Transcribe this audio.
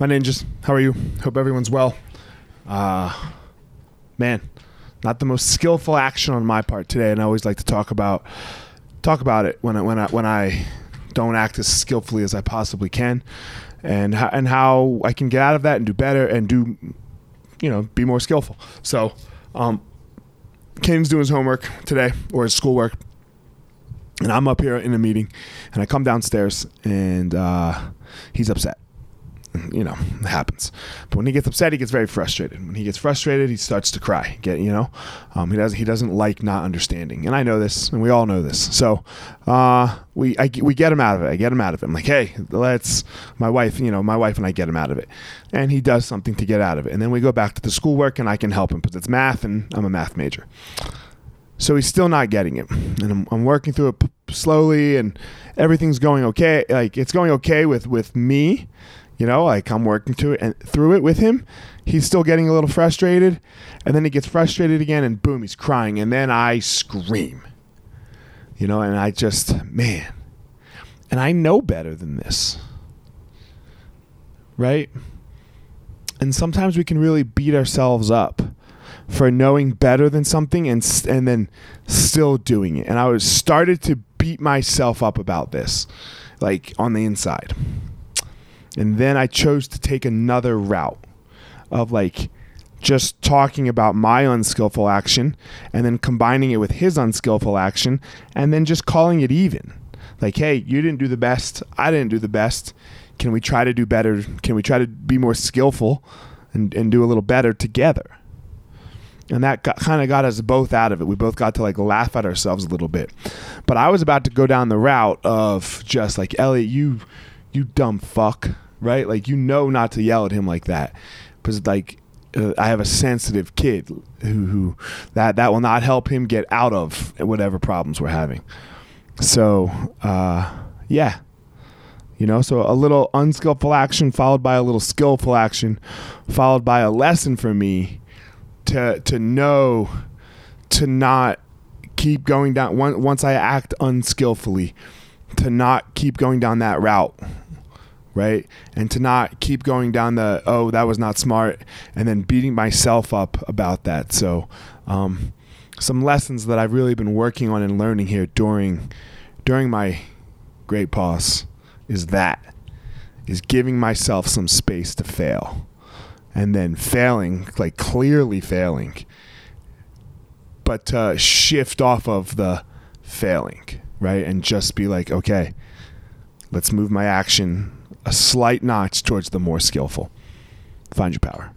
my ninjas. How are you? Hope everyone's well. Uh, man, not the most skillful action on my part today, and I always like to talk about talk about it when I when I when I don't act as skillfully as I possibly can, and how, and how I can get out of that and do better and do, you know, be more skillful. So, um, Kane's doing his homework today or his schoolwork, and I'm up here in a meeting, and I come downstairs and uh, he's upset you know, it happens. But when he gets upset, he gets very frustrated. When he gets frustrated, he starts to cry. Get you know, um, he doesn't he doesn't like not understanding, and I know this, and we all know this. So uh, we I, we get him out of it. I get him out of it. I'm like, hey, let's. My wife, you know, my wife and I get him out of it, and he does something to get out of it, and then we go back to the schoolwork, and I can help him because it's math, and I'm a math major. So he's still not getting it, and I'm, I'm working through it slowly, and everything's going okay. Like it's going okay with with me you know, like I'm working to it and through it with him. He's still getting a little frustrated, and then he gets frustrated again, and boom, he's crying, and then I scream. You know, and I just man, and I know better than this, right? And sometimes we can really beat ourselves up for knowing better than something and and then still doing it. And I was started to beat myself up about this, like on the inside. And then I chose to take another route of like just talking about my unskillful action and then combining it with his unskillful action and then just calling it even. Like, hey, you didn't do the best. I didn't do the best. Can we try to do better? Can we try to be more skillful and, and do a little better together? And that kind of got us both out of it. We both got to like laugh at ourselves a little bit. But I was about to go down the route of just like, Elliot, you you dumb fuck, right? Like you know not to yell at him like that because like uh, I have a sensitive kid who, who that that will not help him get out of whatever problems we're having. So uh, yeah, you know, so a little unskillful action followed by a little skillful action, followed by a lesson for me to to know to not keep going down once I act unskillfully to not keep going down that route right? And to not keep going down the oh that was not smart and then beating myself up about that. So um, some lessons that i've really been working on and learning here during during my great pause is that is giving myself some space to fail. And then failing like clearly failing but to shift off of the failing right? And just be like, okay, let's move my action a slight notch towards the more skillful. Find your power.